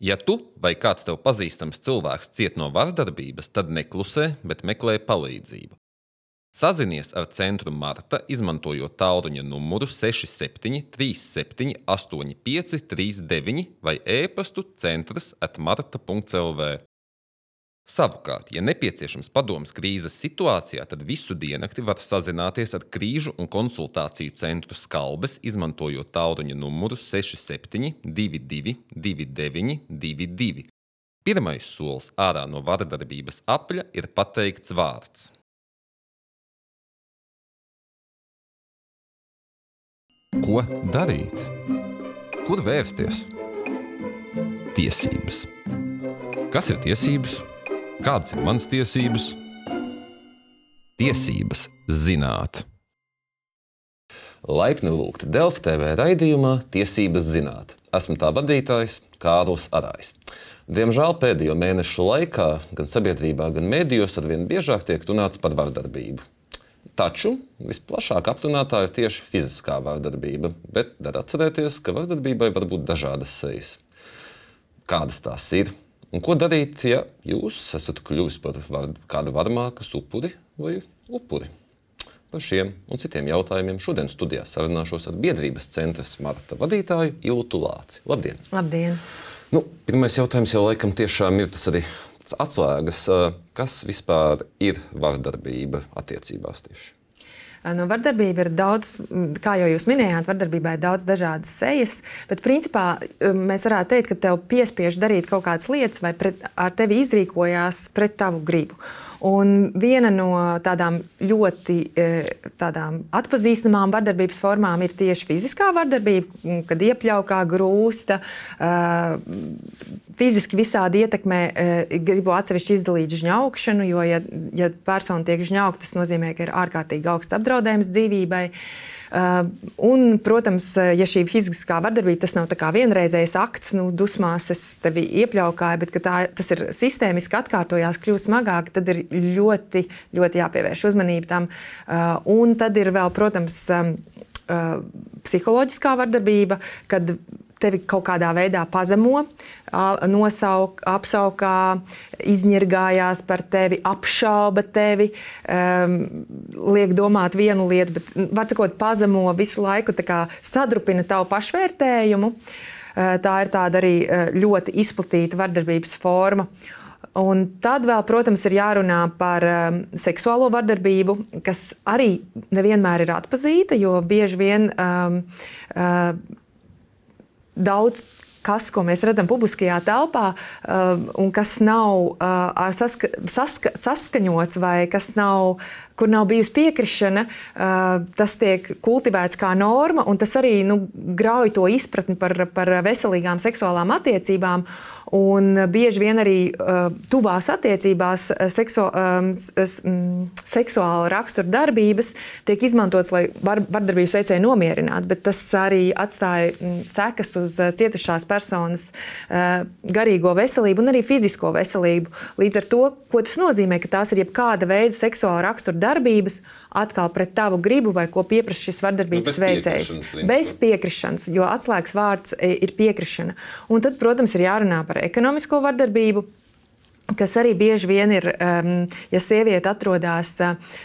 Ja tu vai kāds tev pazīstams cilvēks ciet no vardarbības, tad neklusē, bet meklē palīdzību. Sazinies ar centru Marta, izmantojot tālruņa numuru 67 37 85 39 vai e-pastu centrs atmarta.lv. Savukārt, ja nepieciešams padoms krīzes situācijā, tad visu diennakti var sazināties ar krīžu un konsultāciju centru Skalbes, izmantojot tālruņa numuru 67 22 29 22. Pirmais solis ārā no vardarbības apļa ir pateikts vārds. Ko darīt? Kur vērsties? Tiesības. Kas ir tiesības? Kādas ir manas tiesības? Tiesības zināt. Laipni lūgti Delfa TV raidījumā Tiesības zināt. Esmu tā vadītājs Kārlis Arājs. Diemžēl pēdējo mēnešu laikā gan sabiedrībā, gan mēdījos arvien biežāk tiek runāts par vardarbību. Taču visplašāk aptuvinātā ir tieši fiziskā vardarbība, bet dar atcerēties, ka vardarbībai var būt dažādas sejas. Kādas tās ir? Un ko darīt, ja jūs esat kļuvis par kādu varmākas upuri vai upuri? Par šiem un citiem jautājumiem šodien studijā sarunāšos ar biedrības centra Marta vadītāju Iltu Lāci. Labdien! Labdien. Nu, pirmais jautājums jau laikam tiešām ir tas arī atslēgas. Kas vispār ir vardarbība attiecībās tieši? No vardarbība ir daudz, kā jau jūs minējāt, vardarbībai ir daudz dažādas sejas. Bet, principā, mēs varētu teikt, ka tev piespiež darīt kaut kādas lietas, vai pret, ar tevi izrīkojās pret tavu gribu. Un viena no tādām ļoti e, tādām atpazīstamām vardarbības formām ir tieši fiziskā vardarbība, kad iepļaukā grūsta, e, fiziski visādi ietekmē. E, gribu atsevišķi izdalīt žņaukšanu, jo, ja, ja persona tiek žņaukta, tas nozīmē, ka ir ārkārtīgi augsts apdraudējums dzīvībai. Uh, un, protams, ja šī fiziskā vardarbība tas nav vienreizējs akts, nu, dusmās es tevi iepļaukāju, bet tā, tas ir sistēmiski atkārtojās, kļūst smagāk, tad ir ļoti, ļoti jāpievērš uzmanība tam. Uh, un tad ir vēl, protams, um, uh, psiholoģiskā vardarbība, kad tevi kaut kādā veidā pazemo, nosauk, apsaukā, izņirgājās par tevi, apšauba tevi, um, liek domāt vienu lietu, bet, var sakot, pazemo visu laiku, sadrupina tavu pašvērtējumu. Tā ir tāda arī ļoti izplatīta vardarbības forma. Un tad vēl, protams, ir jārunā par um, seksuālo vardarbību, kas arī nevienmēr ir atpazīta, jo bieži vien um, uh, daudz kas, ko mēs redzam publiskajā telpā, uh, un kas nav uh, saska, saska, saskaņots vai kas nav, kur nav bijusi piekrišana, uh, tas tiek kultivēts kā norma, un tas arī nu, grauj to izpratni par, par veselīgām seksuālām attiecībām. Un bieži vien arī uh, tuvās attiecībās uh, seksu, um, um, seksuāla rakstura darbības tiek izmantotas, lai var, vardarbības veicēju nomierinātu, bet tas arī atstāja um, sekas uz uh, cietušās personas uh, garīgo veselību un arī fizisko veselību. Līdz ar to, ko tas nozīmē, ka tās ir jebkāda veida seksuāla rakstura darbības atkal pret tavu gribu vai ko pieprasa šis vardarbības nu, veicējs. Bez piekrišanas, jo atslēgas vārds e, ir piekrišana. Un tad, protams, ir jārunā par ekonomisko vardarbību, kas arī bieži vien ir, um, ja sieviete atrodas. Uh,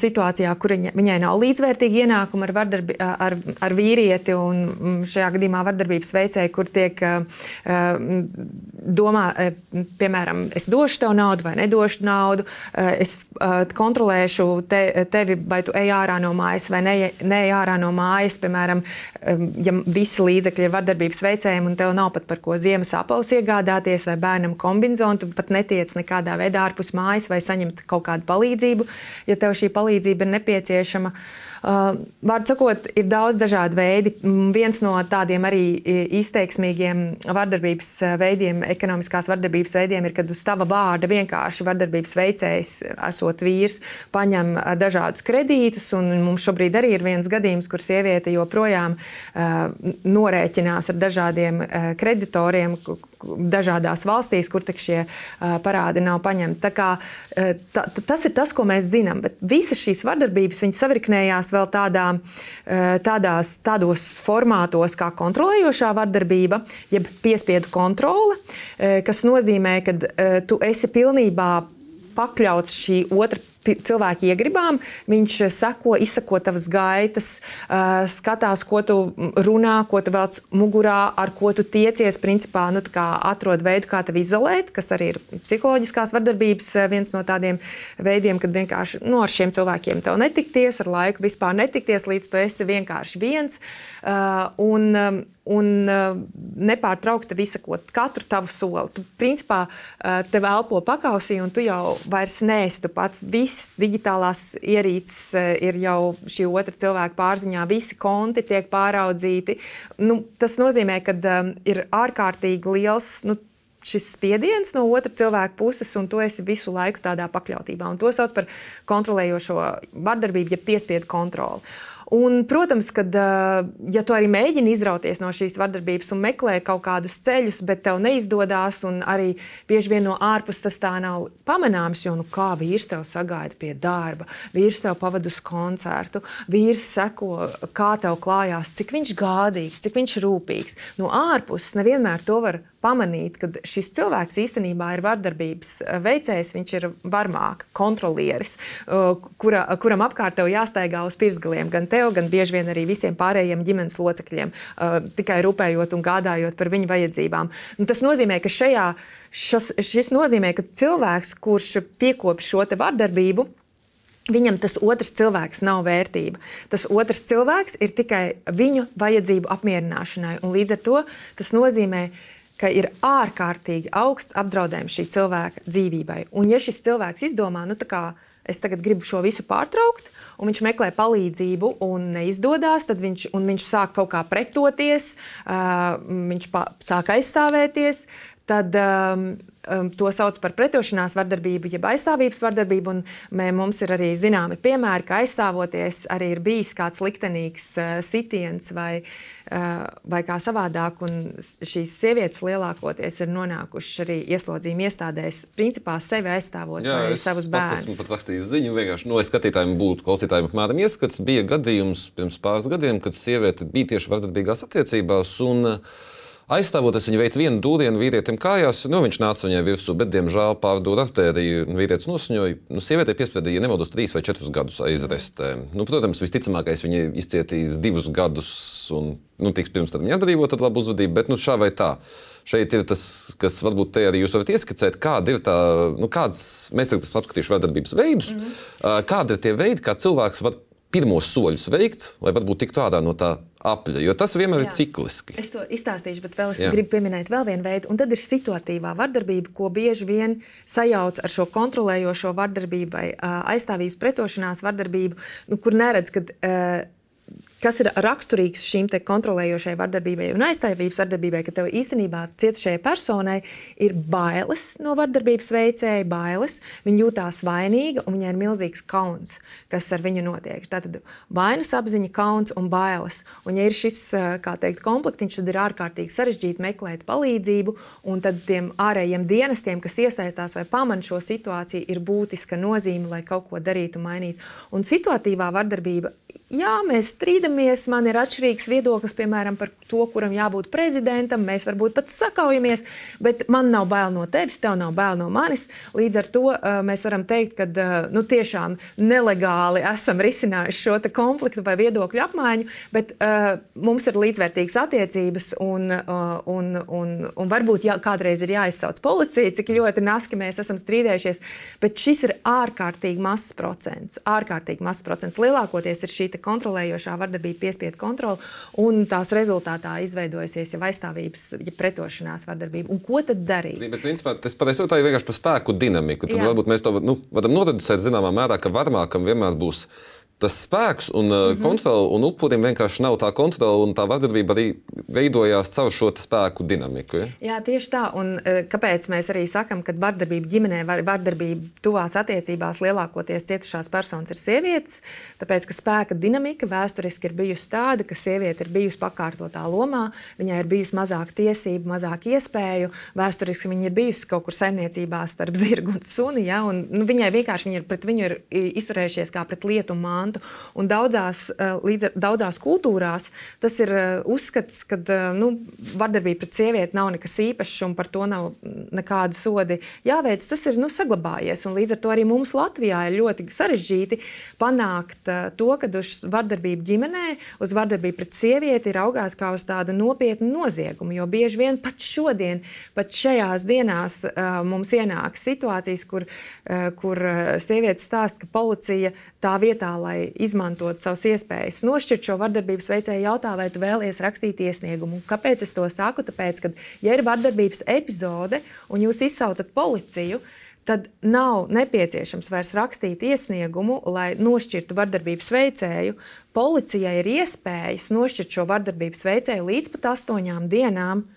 situācijā, kur viņa, viņai nav līdzvērtīgi ienākumi ar, vardarbi, uh, ar, ar vīrieti, un mm, šajā gadījumā vardarbības veicēji, kur tiek uh, domā, piemēram, es došu tev naudu vai nedošu naudu, es kontrolēšu te, tevi, vai tu ej ārā no mājas vai neej ne ārā no mājas. Piemēram, ja visi līdzekļi ir vardarbības veicējiem un tev nav pat par ko ziemas apaus iegādāties vai bērnam kombinzonu, tu pat netiec nekādā veidā ārpus mājas vai saņemt kaut kādu palīdzību. Ja tev šī palīdzība ir nepieciešama. Uh, Vārdu sakot, ir daudz dažādu veidu. Viens no tādiem arī izteiksmīgiem vardarbības veidiem, ekonomiskās vardarbības veidiem, ir, kad uz tava vārda vienkārši vardarbības veicējs, esot vīrs, paņem dažādus kredītus. Mums šobrīd arī ir viens gadījums, kur sieviete joprojām uh, norēķinās ar dažādiem uh, kreditoriem, dažādās valstīs, kur šie parādi nav paņemti. Kā, ta, tas ir tas, ko mēs zinām. Bet visas šīs vardarbības savirknējās vēl tādā, tādās, tādos formātos kā kontrolējošā vardarbība, jeb piespiedu kontrole, kas nozīmē, ka tu esi pilnībā pakļauts šī otra cilvēku iegribām. Viņš seko, izsako tavas gaitas, skatās, ko tu runā, ko tu velc mugurā, ar ko tu tiecies. Principā nu, atrod veidu, kā tevi izolēt, kas arī ir psiholoģiskās vardarbības viens no tādiem veidiem, kad vienkārši nu, ar šiem cilvēkiem tev netikties, ar laiku vispār netikties, līdz tu esi vienkārši viens. Un, un nepārtraukti izsakot katru tavu soli. Tu, principā, tev elpo pakausī, un tu jau vairs neesi tu pats. Viss visas digitālās ierīces eh, ir jau šī otra cilvēka pārziņā, visi konti tiek pāraudzīti. Nu, tas nozīmē, ka um, ir ārkārtīgi liels. Nu, šis spiediens no otra cilvēka puses, un tu esi visu laiku tādā pakļautībā. Un to sauc par kontrolējošo vardarbību, ja piespiedu kontroli. Un, protams, ka, ja tu arī mēģini izrauties no šīs vardarbības un meklē kaut kādus ceļus, bet tev neizdodas, un arī bieži vien no ārpuses tas tā nav pamanāms, jo nu, kā vīrs tev sagaida pie darba, vīrs tev pavada uz koncertu, vīrs seko, kā tev klājās, cik viņš gādīgs, cik viņš rūpīgs. No ārpuses nevienmēr to var pamanīt, ka šis cilvēks īstenībā ir vardarbības veicējs, viņš ir varmāk, kontrolieris, kura, kuram apkārt tev jāstaigā uz pirsgaliem. Gan tev, gan bieži vien arī visiem pārējiem ģimenes locekļiem, tikai rūpējot un gādājot par viņu vajadzībām. Un tas nozīmē, ka šajā, šas, šis nozīmē, ka cilvēks, kurš piekopj šo vardarbību, Viņam tas otrs cilvēks nav vērtība. Tas otrs cilvēks ir tikai viņu vajadzību apmierināšanai. Un līdz ar to tas nozīmē, ka ka ir ārkārtīgi augsts apdraudējums šī cilvēka dzīvībai. Un, ja šis cilvēks izdomā, nu, kā, es tagad gribu šo visu pārtraukt, un viņš meklē palīdzību, un neizdodas, tad viņš, viņš sāk kaut kā pretoties, uh, viņš sāk aizstāvēties, tad um, um, to sauc par pretošanās vardarbību, jeb aizstāvības vardarbību. Mē, mums ir arī zināmi piemēri, ka aizstāvoties arī ir bijis kāds liktenīgs uh, sitiens vai, uh, vai kā savādāk. Šīs sievietes lielākoties ir nonākušas arī ieslodzījuma iestādēs, principā sevi aizstāvot Jā, savus bērnus. Es esmu pat rakstījis ziņu, vienkārši no nu, skatītājiem būtu klausītājiem apmēram ieskats. Bija gadījums pirms pāris gadiem, kad sieviete bija tieši vardarbīgās attiecībās. Un, uh, Aizstāvoties, viņa veica vienu dūrienu vīrietim kājās, nu, viņš nāca viņai virsū, bet, diemžēl, pārdūra artēriju. Vīrietis nosņoja, nu, sievietei piespriedīja, ja nemaldos, trīs vai četrus gadus aizrestē. Nu, protams, visticamākais viņa izcietīs divus gadus, un nu, tiks pirms tam atbrīvot ar labu uzvedību, bet nu, šā vai tā. Šeit ir tas, kas varbūt te arī jūs varat ieskicēt, kāda ir tā, nu, kādas, mēs tagad esam apskatījuši vardarbības veidus, mm -hmm. kādi ir tie veidi, kā cilvēks var pirmos soļus veikt, lai varbūt tiktu ārā no tā apļa, jo tas vienmēr Jā. ir cikliski. Es to izstāstīšu, bet vēl es Jā. gribu pieminēt vēl vienu veidu, un tad ir situatīvā vardarbība, ko bieži vien sajauc ar šo kontrolējošo vardarbību vai aizstāvības pretošanās vardarbību, nu, kur neredz, ka uh, kas ir raksturīgs šīm kontrolējošai vardarbībai un aizstāvības vardarbībai, ka tev īstenībā cietušajai personai ir bailes no vardarbības veicēja, bailes. Viņa jūtās vainīga un viņai ir milzīgs kauns, kas ar viņu notiek. Tātad vainas apziņa, kauns un bailes. Un, ja ir šis teikt, komplektiņš, tad ir ārkārtīgi sarežģīti meklēt palīdzību. Un tad tiem ārējiem dienestiem, kas iesaistās vai pamana šo situāciju, ir būtiska nozīme, lai kaut ko darītu, mainītu. Un situatīvā vardarbība jā, mēs strīdamies, man ir atšķirīgs viedoklis, piemēram, par to, kuram jābūt prezidentam. Mēs varbūt pat sakaujamies, bet man nav bail no tevis, tev nav bail no manis. Līdz ar to uh, mēs varam teikt, ka uh, nu, tiešām nelegāli esam risinājuši šo konfliktu vai viedokļu apmaiņu, bet uh, mums ir līdzvērtīgas attiecības un, uh, un, un, un varbūt jā, kādreiz ir jāizsauc policija, cik ļoti naski mēs esam strīdējušies. Bet šis ir ārkārtīgi mazs procents. Ārkārtīgi mazs procents. Lielākoties ir šī kontrolējošā vardarbība, piespiedu kontrole, un tās rezultātā izveidojusies jau aizstāvības, ja pretošanās vardarbība. Un ko tad darīt? Bet, principā, tas patiesībā ir vienkārši par spēku dinamiku. Tad Jā. varbūt mēs to nu, varam nodeducēt zināmā mērā, ka varmākam vienmēr būs tas spēks un mm -hmm. kontrole, un upuriem vienkārši nav tā kontrole, un tā vardarbība arī veidojās caur šo spēku dinamiku. Ja? Jā, tieši tā. Un, e, kāpēc mēs arī sakām, ka vardarbība ģimenē, vardarbība tuvās attiecībās lielākoties cietušās personas ir sievietes? Tāpēc, ka spēka dinamika vēsturiski ir bijusi tāda, ka sieviete ir bijusi pakārtotā lomā, viņai ir bijusi mazāk tiesību, mazāk iespēju. Vēsturiski viņa ir bijusi kaut kur saimniecībā starp zirgu un suni. Ja? Un, nu, viņai vienkārši viņa ir pret viņu ir izturējušies kā pret lietu un mantu. Un daudzās, eh, līdz, daudzās kultūrās tas ir eh, uzskats, ka eh, nu, vardarbība pret sievieti nav nekas īpašs un par to nav nekāda sodi jāveic. Tas ir nu, saglabājies. Un līdz ar to arī mums Latvijā ir ļoti sarežģīti panākt to, ka uz vardarbību ģimenē, uz vardarbību pret sievieti ir augās kā uz tādu nopietnu noziegumu. Jo bieži vien pat šodien, pat šajās dienās mums ienāk situācijas, kur, kur sieviete stāsta, ka policija tā vietā, lai lai izmantotu savas iespējas. Nošķirt šo vardarbības veicēju jautā, vai tu vēlies rakstīt iesniegumu. Kāpēc es to saku? Tāpēc, ka, ja ir vardarbības epizode un jūs izsaucat policiju, tad nav nepieciešams vairs rakstīt iesniegumu, lai nošķirtu vardarbības veicēju. Policijai ir iespējas nošķirt šo vardarbības veicēju līdz pat astoņām dienām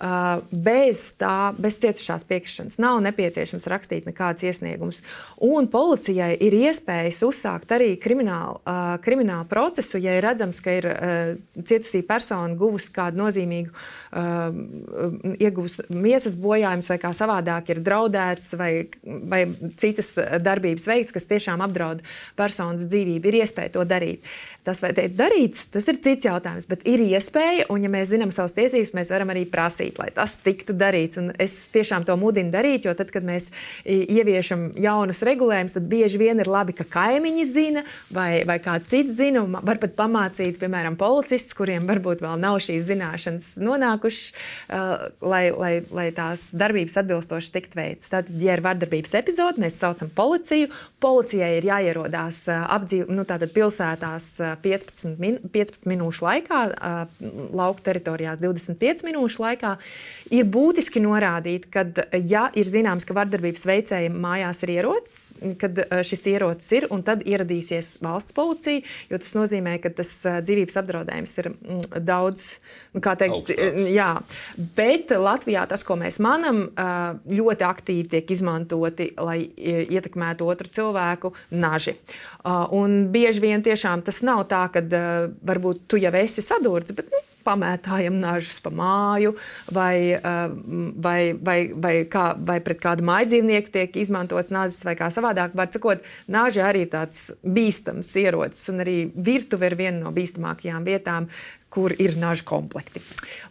bez tā, bez cietušās piekrišanas nav nepieciešams rakstīt nekādus iesniegumus. Un policijai ir iespējas uzsākt arī kriminālu, uh, kriminālu procesu, ja ir redzams, ka ir uh, cietusī persona guvusi kādu nozīmīgu, uh, ieguvusi miesas bojājumus, vai kā savādāk ir draudēts, vai, vai citas darbības veikts, kas tiešām apdraud personas dzīvību. Ir iespēja to darīt. Tas, vai tiek darīts, tas ir cits jautājums, bet ir iespēja, un ja mēs zinām savas tiesības, mēs varam arī prasīt darīt, lai tas tiktu darīts. Un es tiešām to mudinu darīt, jo tad, kad mēs ieviešam jaunus regulējumus, tad bieži vien ir labi, ka kaimiņi zina vai, vai kāds cits zina. Var pat pamācīt, piemēram, policistus, kuriem varbūt vēl nav šīs zināšanas nonākušas, uh, lai, lai, lai tās darbības atbilstoši tiktu veikts. Tad, ja ir vardarbības epizode, mēs saucam policiju. Policijai ir jāierodās uh, apdzīv, nu, pilsētās 15, min, 15 minūšu laikā, uh, lauka teritorijās 25 minūšu laikā ir būtiski norādīt, ka, ja ir zināms, ka vardarbības veicējiem mājās ir ierocis, kad eh, šis ierocis ir, un tad ieradīsies valsts policija, jo tas nozīmē, ka tas eh, dzīvības apdraudējums ir mm, daudz, nu, kā teikt, Augstāks. jā. Bet Latvijā tas, ko mēs manam, ļoti aktīvi tiek izmantoti, lai ietekmētu otru cilvēku naži. Un bieži vien tiešām tas nav tā, ka varbūt tu jau esi sadūrts, bet nu, pamētājam nažus pa māju, vai, eh, vai, vai, vai, kā, vai pret kādu mājdzīvnieku tiek izmantots nazis, vai kā savādāk. Var sakot, nāži arī ir tāds bīstams ierocis, un arī virtuve ir viena no bīstamākajām vietām, kur ir naža komplekti.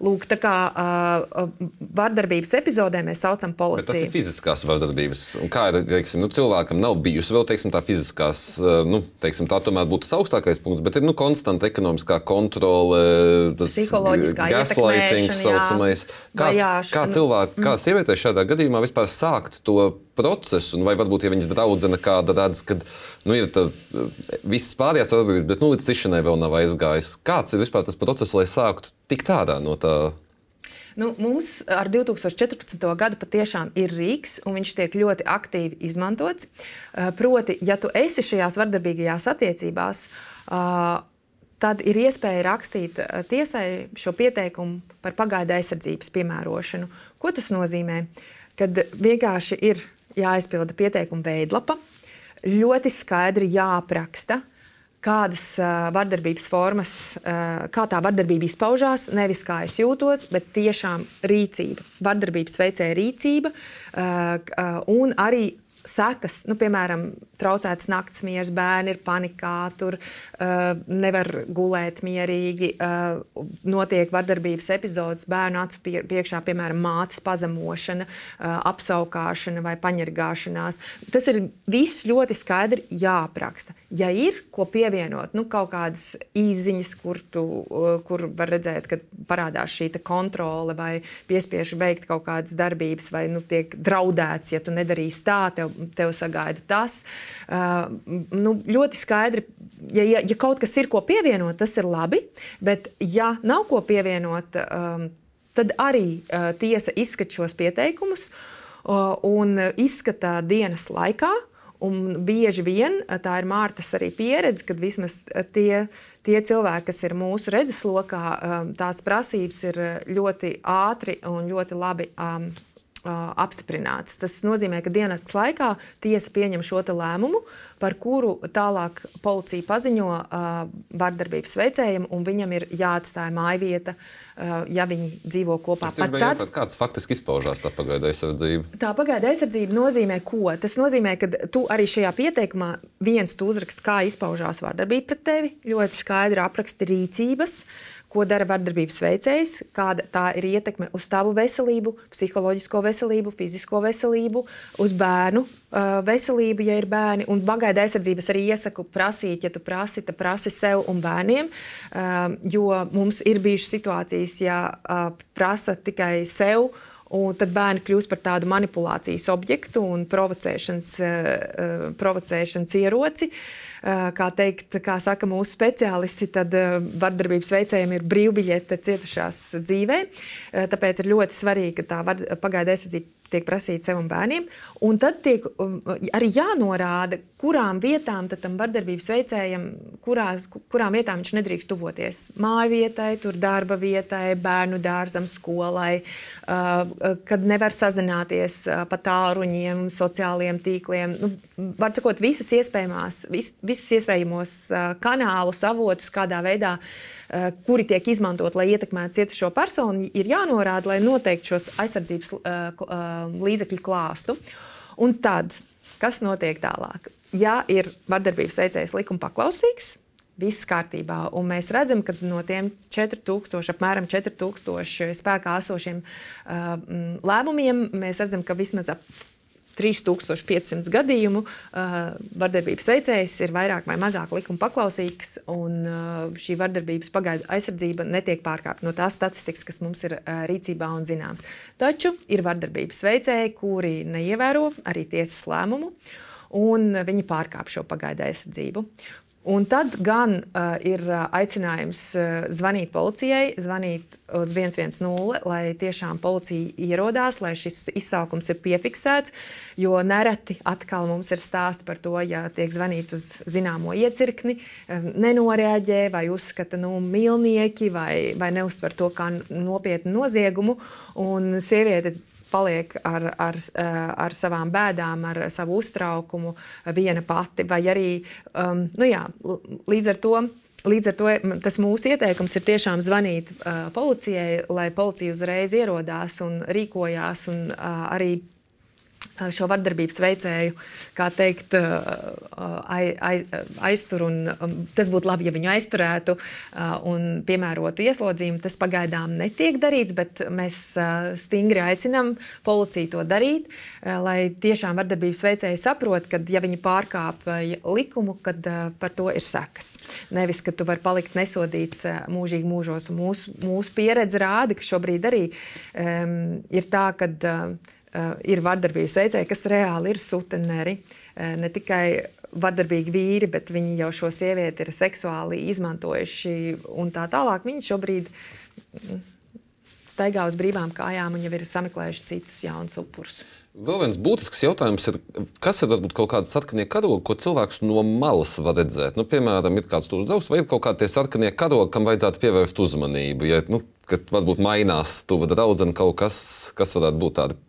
Lūk, tā kā uh, vardarbības epizodē mēs saucam policiju. Bet tas ir fiziskās vardarbības. Un kā ir, teiksim, nu, cilvēkam nav bijusi vēl teiksim, tā fiziskās, uh, nu, teiksim, tā tomēr būtu tas augstākais punkts, bet ir nu, konstanta ekonomiskā kontrole, tas gaslighting saucamais. Kā, kā cilvēki, kā mm. sievietei šādā gadījumā vispār sākt to procesu, vai varbūt, ja viņas draudzene kāda redz, ka nu, ir tā, visas pārējās vardarbības, bet nu, līdz cišanai vēl nav aizgājis. Kāds ir vispār tas process? Procesu, lai sāktu tikt ārā no tā? Nu, mums ar 2014. gadu patiešām ir rīks, un viņš tiek ļoti aktīvi izmantots. Eh, proti, ja tu esi šajās vardarbīgajās attiecībās, eh, tad ir iespēja rakstīt eh, tiesai šo pieteikumu par pagaidu aizsardzības piemērošanu. Ko tas nozīmē? Kad vienkārši ir jāizpilda pieteikuma veidlapa, ļoti skaidri jāapraksta, kādas uh, vardarbības formas, uh, kā tā vardarbība izpaužās, nevis kā es jūtos, bet tiešām rīcība, vardarbības veicēja rīcība uh, un arī sekas, nu, piemēram, traucēts naktas miers, bērni ir panikā, tur uh, nevar gulēt mierīgi, uh, notiek vardarbības epizodes, bērnu acu pie, priekšā, piemēram, mātes pazemošana, uh, apsaukāšana vai paņirgāšanās. Tas ir viss ļoti skaidri jāapraksta. Ja ir ko pievienot, nu, kaut kādas īziņas, kur, tu, uh, kur var redzēt, ka parādās šī kontrole vai piespiež veikt kaut kādas darbības, vai nu, tiek draudēts, ja tu nedarīsi tā, tev, tev sagaida tas. Uh, nu, ļoti skaidri, ja, ja, ja kaut kas ir ko pievienot, tas ir labi, bet ja nav ko pievienot, um, tad arī uh, tiesa izskata šos pieteikumus uh, un izskata dienas laikā. Un bieži vien tā ir Mārtas arī pieredze, kad vismaz tie, tie cilvēki, kas ir mūsu redzeslokā, tās prasības ir ļoti ātri un ļoti labi um, apstiprināts. Tas nozīmē, ka dienas laikā tiesa pieņem šo lēmumu, par kuru tālāk policija paziņo uh, vardarbības veicējiem, un viņam ir jāatstāj mājvieta, uh, ja viņi dzīvo kopā. Tad, jautāt, kāds faktiski izpaužās tā pagaida aizsardzība? Tā pagaida aizsardzība nozīmē ko? Tas nozīmē, ka tu arī šajā pieteikumā viens tu uzrakst, kā izpaužās vardarbība pret tevi, ļoti skaidri apraksti rīcības. Uh, ko dara vardarbības veicējs, kāda tā ir ietekme uz tavu veselību, psiholoģisko veselību, fizisko veselību, uz bērnu uh, veselību, ja ir bērni. Un pagaida aizsardzības arī iesaku prasīt, ja tu prasi, tad prasi sev un bērniem. Uh, jo mums ir bijušas situācijas, ja uh, prasa tikai sev. Un tad bērni kļūst par tādu manipulācijas objektu un provocēšanas, uh, provocēšanas ieroci. Uh, kā teikt, kā saka mūsu speciālisti, tad eh, vardarbības veicējiem ir brīvbiļete cietušās dzīvē. Eh, tāpēc ir ļoti svarīgi, ka tā pagaidu aizsardzība tiek prasīta sev un bērniem. Un tad tiek um, arī jānorāda, kurām vietām tam vardarbības veicējam, kurās, kurām vietām viņš nedrīkst tuvoties. Māju vietai, tur darba vietai, bērnu dārzam, skolai, kad nevar sazināties pa tāluņiem, sociālajiem tīkliem. Nu, var sakot, visas iespējamās, vis, visus iespējamos kanālus, avotus, kādā veidā, kuri tiek izmantot, lai ietekmētu cietušo personu, ir jānorāda, lai noteikti šos aizsardzības līdzekļu klāstu. Un tad, kas notiek tālāk? Ja ir vardarbības veicējs likuma paklausīgs, viss kārtībā. Un mēs redzam, ka no tiem 4000, apmēram 4000 spēkā esošiem uh, lēmumiem, mēs redzam, ka vismaz ap 3500 gadījumu vardarbības veicējs ir vairāk vai mazāk likuma paklausīgs, un šī vardarbības pagaidu aizsardzība netiek pārkāpta no tās statistikas, kas mums ir rīcībā un zināms. Taču ir vardarbības veicēji, kuri neievēro arī tiesas lēmumu. Un viņi pārkāpj šo pagaidu aizsardzību. Un tad gan uh, ir aicinājums uh, zvanīt policijai, zvanīt uz 110, lai tiešām policija ierodās, lai šis izsaukums ir piefiksēts. Jo nereti atkal mums ir stāsti par to, ja tiek zvanīts uz zināmo iecirkni, nenoreaģē vai uzskata, nu, mīlnieki vai, vai neuztver to kā nopietnu noziegumu. Un sieviete paliek ar, ar, eh, ar savām bēdām, ar savu uztraukumu viena pati. Vai arī um, nu jā, līdz ar to. Līdz ar to tas mūsu ieteikums ir tiešām zvanīt uh, policijai, lai policija uzreiz ierodās un rīkojās un uh, arī šo vardarbības veicēju, kā teikt, aiz, aiz, aiztur. Un, tas būtu labi, ja viņu aizturētu un piemērotu ieslodzījumu. Tas pagaidām netiek darīts, bet mēs stingri aicinām policiju to darīt, lai tiešām vardarbības veicēji saprot, ka, ja viņi pārkāpj likumu, tad par to ir sekas. Nevis, ka tu vari palikt nesodīts mūžīgi mūžos. Mūsu, mūsu pieredze rāda, ka šobrīd arī um, ir tā, ka uh, ir vardarbības veicēji, kas reāli ir suteneri. Uh, ne tikai vardarbīgi vīri, bet viņi jau šo sievieti ir seksuāli izmantojuši un tā tālāk. Viņi šobrīd mm, staigā uz brīvām kājām un jau ir sameklējuši citus jaunus upurus. Vēl viens būtisks jautājums ir, kas ir varbūt kaut kāda sarkanie karogi, ko cilvēks no malas var redzēt? Nu, piemēram, ir kāds tuvs draugs, vai ir kaut kādi sarkanie karogi, kam vajadzētu pievērst uzmanību. Ja, nu, kad varbūt mainās tuva draudzene kaut kas, kas varētu būt tādi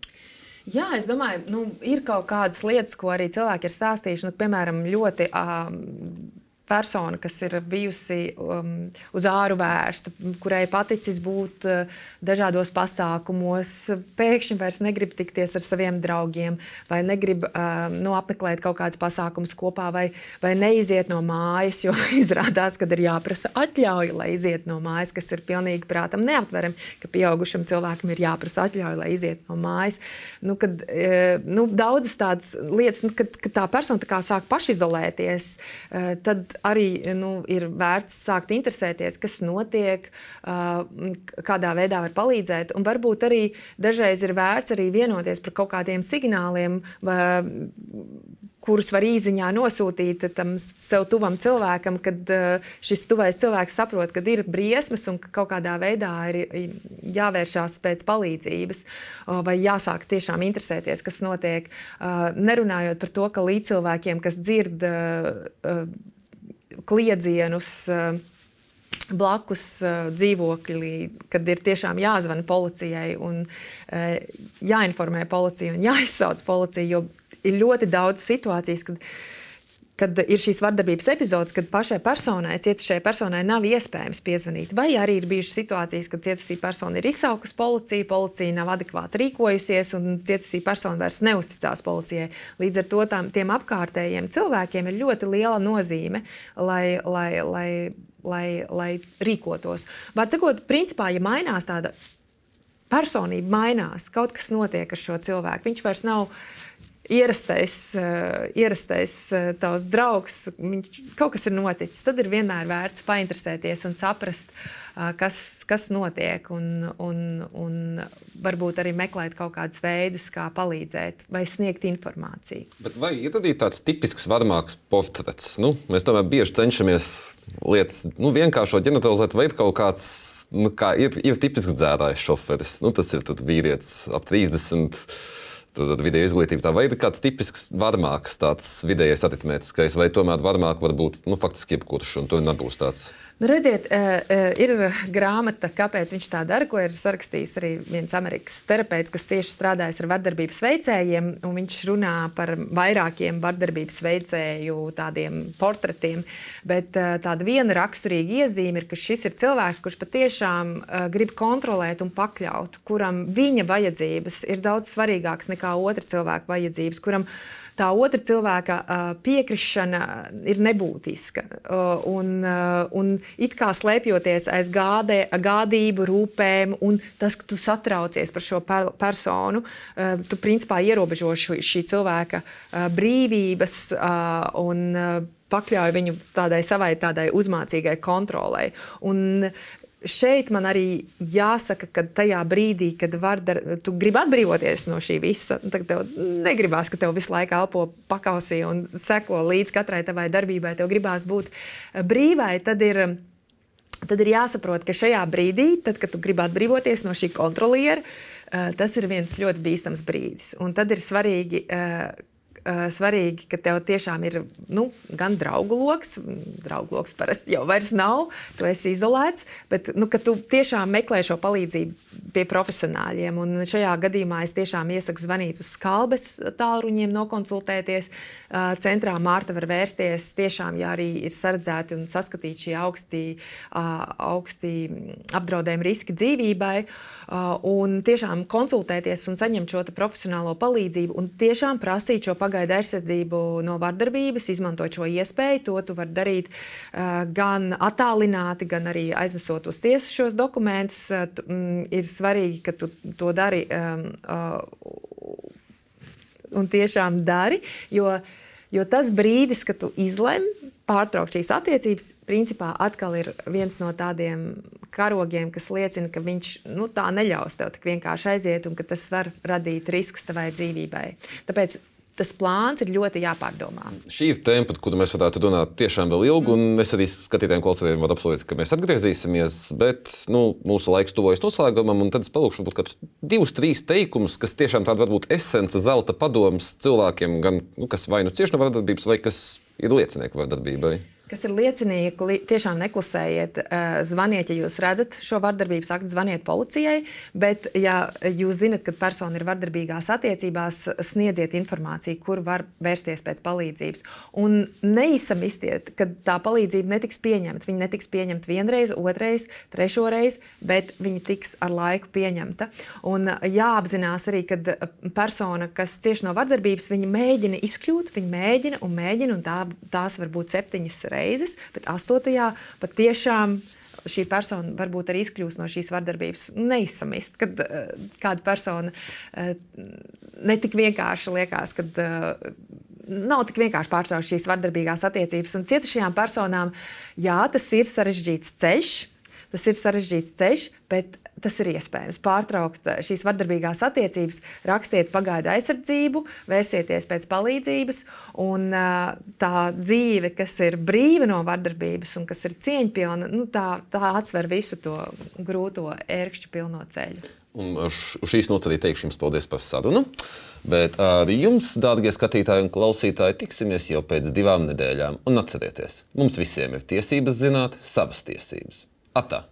Jā, es domāju, nu, ir kaut kādas lietas, ko arī cilvēki ir stāstījuši. Nu, piemēram, ļoti um, persona, kas ir bijusi um, uz āru vērsta, kurai paticis būt uh, dažādos pasākumos, pēkšņi vairs negrib tikties ar saviem draugiem, vai negrib uh, nu, apmeklēt kaut kādus pasākumus kopā, vai, vai neiziet no mājas, jo izrādās, ka ir jāprasa atļauja, lai iziet no mājas, kas ir pilnīgi prātam neaptverami, ka pieaugušam cilvēkam ir jāprasa atļauja, lai iziet no mājas. Nu, kad, uh, nu, daudzas tādas lietas, nu, kad, kad tā persona tā sāk pašizolēties, uh, tad arī nu, ir vērts sākt interesēties, kas notiek, kādā veidā var palīdzēt. Un varbūt arī dažreiz ir vērts arī vienoties par kaut kādiem signāliem. Vai, kurus var īsiņā nosūtīt tam sev tuvam cilvēkam, kad šis tuvais cilvēks saprot, ka ir briesmas un ka kaut kādā veidā ir jāvēršās pēc palīdzības vai jāsāk tiešām interesēties, kas notiek. Nerunājot par to, ka līdzcilvēkiem, kas dzird kliedzienus, blakus uh, dzīvoklī, kad ir tiešām jāzvana policijai un uh, jāinformē policija un jāizsauc policija, jo ir ļoti daudz situācijas, kad, kad ir šīs vardarbības epizodes, kad pašai personai, cietušajai personai nav iespējams piezvanīt. Vai arī ir bijušas situācijas, kad cietusī persona ir izsaukusi policiju, policija nav adekvāti rīkojusies un cietusī persona vairs neusticās policijai. Līdz ar to tām, tiem apkārtējiem cilvēkiem ir ļoti liela nozīme, lai, lai, lai, lai, lai rīkotos. Var sakot, principā, ja mainās tāda personība, mainās, kaut kas notiek ar šo cilvēku, viņš vairs nav ierastais, uh, ierastais uh, tavs draugs, viņš, kaut kas ir noticis, tad ir vienmēr vērts painteresēties un saprast, uh, kas, kas notiek. Un, un, un varbūt arī meklēt kaut kādus veidus, kā palīdzēt vai sniegt informāciju. Bet vai ir arī tāds tipisks varmāks portrets? Nu, mēs tomēr bieži cenšamies lietas nu, vienkāršot, ģeneralizēt, vai ir kaut kāds. Nu, kā ir, ir tipisks dzērājs šoferis. Nu, tas ir vīrietis ap 30 Tad vidēja izglītība tā vai ir kāds tipisks varmāks, tāds vidējais aritmētiskais, vai tomēr varmāk var būt nu, faktiski jebkurš, un to nebūs tāds. Nu, redziet, eh, eh, ir grāmata, kāpēc viņš tā dara, ko ir sarakstījis arī viens amerikāņu terapeits, kas tieši strādājis ar vardarbības veicējiem. Viņš runā par vairākiem vardarbības veicēju portretiem. Bet eh, tāda viena raksturīga iezīme ir, ka šis ir cilvēks, kurš patiešām grib kontrolēt un pakļaut, kuram viņa vajadzības ir daudz svarīgākas nekā otra cilvēka vajadzības, kuram tā otra cilvēka piekrišana ir nebūtiska. Un, un it kā slēpjoties aiz gādē, gādību, rūpēm, un tas, ka tu satraucies par šo personu, tu principā ierobežo šī cilvēka brīvības un pakļauj viņu tādai savai tādai uzmācīgai kontrolei. Un šeit man arī jāsaka, ka tajā brīdī, kad dar, tu gribi atbrīvoties no šī visa, tad tev negribās, ka tev visu laiku elpo pakausī un seko līdz katrai tavai darbībai. Tev gribās būt brīvai. Tad ir, tad ir jāsaprot, ka šajā brīdī, tad, kad tu gribi atbrīvoties no šī kontroliera, eh, tas ir viens ļoti bīstams brīdis. Un tad ir svarīgi, eh, svarīgi, ka tev tiešām ir nu, gan draugu lokus, draugu lokus parasti jau vairs nav, tu esi izolēts, bet nu, tu tiešām meklē šo palīdzību pie profesionāļiem. Un šajā gadījumā es tiešām iesaku zvanīt uz skalbes tālruņiem, nokonsultēties. Uh, centrā Mārta var vērsties tiešām, ja arī ir sardzēti un saskatīti šie augstī, uh, augstī apdraudējumi riski dzīvībai. Un tiešām konsultēties un saņemt šo profesionālo palīdzību un tiešām prasīt šo pagaidu pagaidu aizsardzību no vardarbības, izmantot šo iespēju. To tu vari darīt uh, gan attālināti, gan arī aiznesot uz tiesu šos dokumentus. Uh, mm, ir svarīgi, ka tu to dari um, uh, un tiešām dari. Jo, jo tas brīdis, kad tu izlemj pārtraukt šīs attiecības, principā atkal ir viens no tādiem karogiem, kas liecina, ka viņš nu, tā neļaus tev tik vienkārši aiziet un ka tas var radīt riskus tavai dzīvībai. Tāpēc tas plāns ir ļoti jāpārdomā. Šī ir tēma, par kuru mēs varētu runāt tiešām vēl ilgi, mm. un es arī skatītājiem, klausītājiem varu apsolīt, ka mēs atgriezīsimies, bet nu, mūsu laiks tuvojas noslēgumam, un tad es palūkšu varbūt kādus divus, trīs teikumus, kas tiešām tāda varbūt esence, zelta padoms cilvēkiem, gan, nu, kas vai nu cieši no vardarbības, vai kas ir liecinieki vardarbībai kas ir liecinieki, tiešām neklusējiet, eh, zvaniet, ja jūs redzat šo vardarbības aktu, zvaniet policijai. Bet, ja jūs zinat, ka persona ir vardarbīgās attiecībās, sniedziet informāciju, kur var vērsties pēc palīdzības. Un neizsamistiet, ka tā palīdzība netiks pieņemta. Viņa netiks pieņemta vienreiz, otrreiz, trešoreiz, bet viņa tiks ar laiku pieņemta. Un jāapzinās arī, ka persona, kas cieši no vardarbības, viņa mēģina izkļūt, viņa mēģina un mēģina, un tā, tās var būt septiņas reizes reizes, bet astotajā patiešām šī persona varbūt arī izkļūs no šīs vardarbības. Neizsamist, kad uh, kāda persona uh, netik vienkārši liekas, ka uh, nav tik vienkārši pārtraukt šīs vardarbīgās attiecības. Un cietušajām personām, jā, tas ir sarežģīts ceļš. Tas ir sarežģīts ceļš, bet tas ir iespējams. Pārtraukt šīs vardarbīgās attiecības, rakstiet pagaidu aizsardzību, vērsieties pēc palīdzības. Un tā dzīve, kas ir brīva no vardarbības un kas ir cieņpilna, nu, tā, tā atsver visu to grūto ērkšķu pilno ceļu. Un šīs nots arī teikšu jums paldies par sarunu. Bet arī jums, dārgie skatītāji un klausītāji, tiksimies jau pēc divām nedēļām. Un atcerieties, mums visiem ir tiesības zināt savas tiesības. Ah tá.